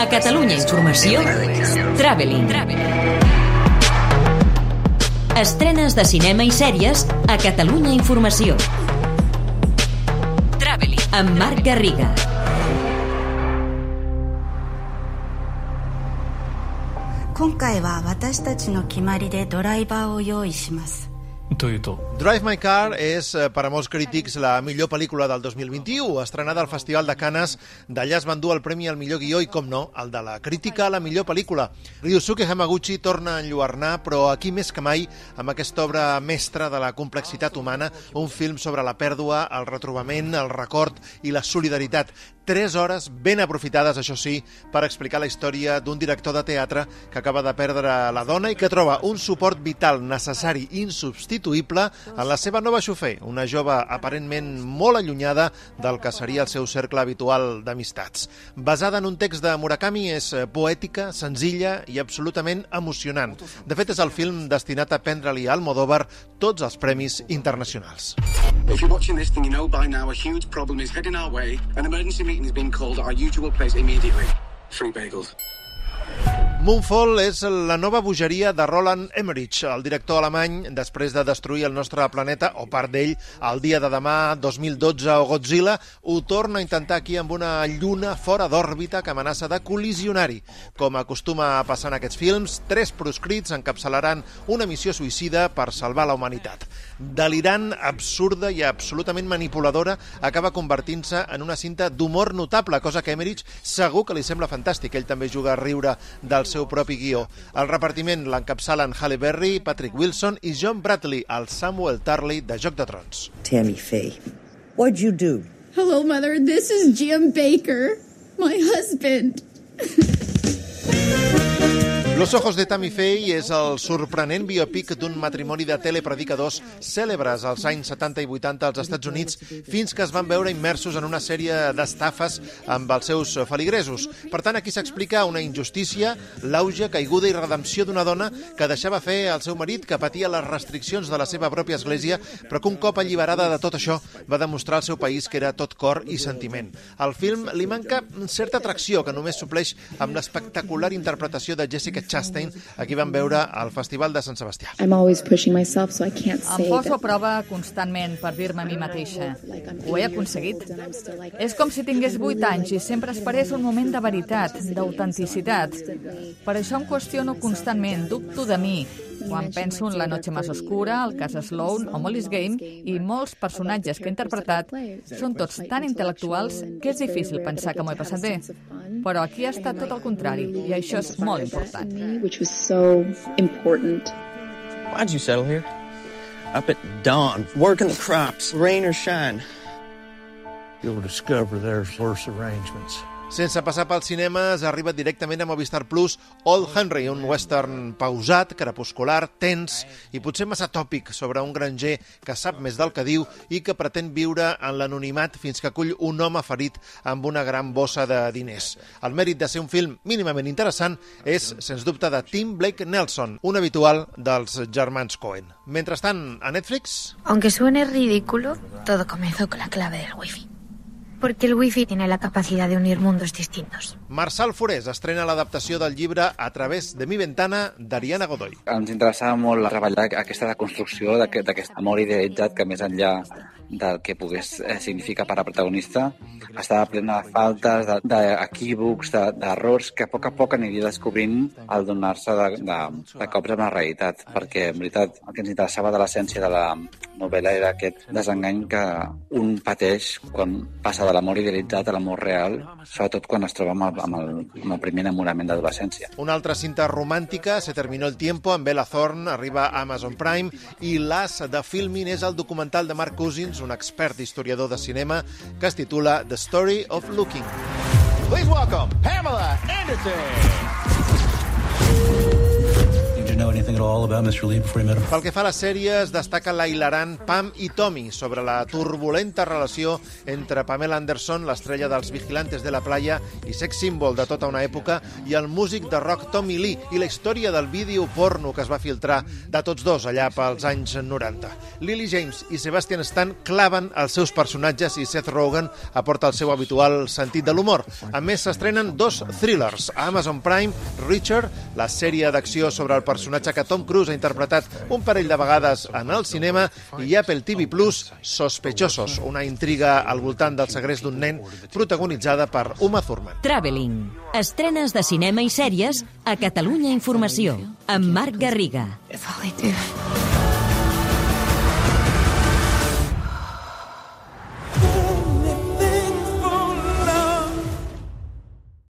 A Catalunya Informació, Traveling. Estrenes de cinema i sèries a Catalunya Informació. Traveling. Amb Marc Garriga. 今回は私たちの決まりでドライバーを用意します Tu i tu. Drive My Car és, eh, per a molts crítics, la millor pel·lícula del 2021, estrenada al Festival de Canes. D'allà es van dur el premi al millor guió i, com no, el de la crítica a la millor pel·lícula. Ryusuke Hamaguchi torna a enlluernar, però aquí més que mai, amb aquesta obra mestra de la complexitat humana, un film sobre la pèrdua, el retrobament, el record i la solidaritat. Tres hores ben aprofitades, això sí, per explicar la història d'un director de teatre que acaba de perdre la dona i que troba un suport vital, necessari, insubstituïble insubstituïble en la seva nova xofer, una jove aparentment molt allunyada del que seria el seu cercle habitual d'amistats. Basada en un text de Murakami, és poètica, senzilla i absolutament emocionant. De fet, és el film destinat a prendre-li a Almodóvar tots els premis internacionals. If you're watching this, then you know by now a huge problem is heading our way. An emergency meeting is being called at our usual place immediately. Free bagels. Moonfall és la nova bogeria de Roland Emmerich, el director alemany, després de destruir el nostre planeta, o part d'ell, el dia de demà, 2012 o Godzilla, ho torna a intentar aquí amb una lluna fora d'òrbita que amenaça de col·lisionar-hi. Com acostuma a passar en aquests films, tres proscrits encapçalaran una missió suïcida per salvar la humanitat. Delirant, absurda i absolutament manipuladora, acaba convertint-se en una cinta d'humor notable, cosa que Emmerich segur que li sembla fantàstic. Ell també juga a riure del seu propi guió. El repartiment l'encapçalen Halle Berry, Patrick Wilson i John Bradley, el Samuel Tarly de Joc de Trons. Tammy Faye. What'd you do? Hello, Mother. This is Jim Baker, my husband. Los ojos de Tammy Faye és el sorprenent biopic d'un matrimoni de telepredicadors cèlebres als anys 70 i 80 als Estats Units fins que es van veure immersos en una sèrie d'estafes amb els seus feligresos. Per tant, aquí s'explica una injustícia, l'auge, caiguda i redempció d'una dona que deixava fer el seu marit, que patia les restriccions de la seva pròpia església, però que un cop alliberada de tot això va demostrar al seu país que era tot cor i sentiment. Al film li manca certa atracció que només supleix amb l'espectacular interpretació de Jessica Chastain, a qui vam veure al Festival de Sant Sebastià. I'm always pushing myself, so I can't Em say poso a prova constantment per dir-me a mi mateixa. Ho he aconseguit. És com si tingués 8 anys i sempre esperés un moment de veritat, d'autenticitat. Per això em qüestiono constantment, dubto de mi, quan penso en La noche más oscura, el cas Sloan o Molly's Game i molts personatges que he interpretat són tots tan intel·lectuals que és difícil pensar que m'ho he passat bé. Però aquí ha estat tot el contrari i això és molt important. Why'd you settle here? Up at dawn, working the crops, rain or shine. You'll discover there's worse arrangements. Sense passar pels cinemes, arriba directament a Movistar Plus Old Henry, un western pausat, crepuscular, tens i potser massa tòpic sobre un granger que sap més del que diu i que pretén viure en l'anonimat fins que acull un home ferit amb una gran bossa de diners. El mèrit de ser un film mínimament interessant és, sens dubte, de Tim Blake Nelson, un habitual dels germans Coen. Mentrestant, a Netflix... Aunque suene ridículo, todo comenzó con la clave del wifi. Porque el wifi tiene la capacidad de unir mundos distintos. Marçal Forés estrena l'adaptació del llibre A través de mi ventana d'Ariana Godoy. Ens interessava molt treballar aquesta deconstrucció d'aquest amor idealitzat que més enllà del que pogués eh, significar per a protagonista estava plena de faltes, de- d'equívocs, de, d'errors que a poc a poc aniria descobrint al donar-se de, de, de cops amb la realitat perquè en veritat el que ens interessava de l'essència de la novel·la era aquest desengany que un pateix quan passa de l'amor idealitzat a l'amor real, sobretot quan es troba amb el, amb el, amb el primer enamorament d'adolescència. Una altra cinta romàntica, Se terminó el tiempo, amb Bella Thorne, arriba a Amazon Prime, i l'as de Filmin és el documental de Mark Cousins, un expert historiador de cinema, que es titula The Story of Looking. Please welcome Pamela Anderson. Pel que fa a les sèries, destaca la hilarant Pam i Tommy sobre la turbulenta relació entre Pamela Anderson, l'estrella dels Vigilantes de la Playa i sex símbol de tota una època, i el músic de rock Tommy Lee i la història del vídeo porno que es va filtrar de tots dos allà pels anys 90. Lily James i Sebastian Stan claven els seus personatges i Seth Rogen aporta el seu habitual sentit de l'humor. A més, s'estrenen dos thrillers. A Amazon Prime, Richard, la sèrie d'acció sobre el personatge que Tom Cruise ha interpretat un parell de vegades en el cinema, i Apple TV Plus, Sospechosos, una intriga al voltant del segrest d'un nen protagonitzada per Uma Thurman. Traveling. Estrenes de cinema i sèries a Catalunya Informació, amb Marc Garriga. It's all I do.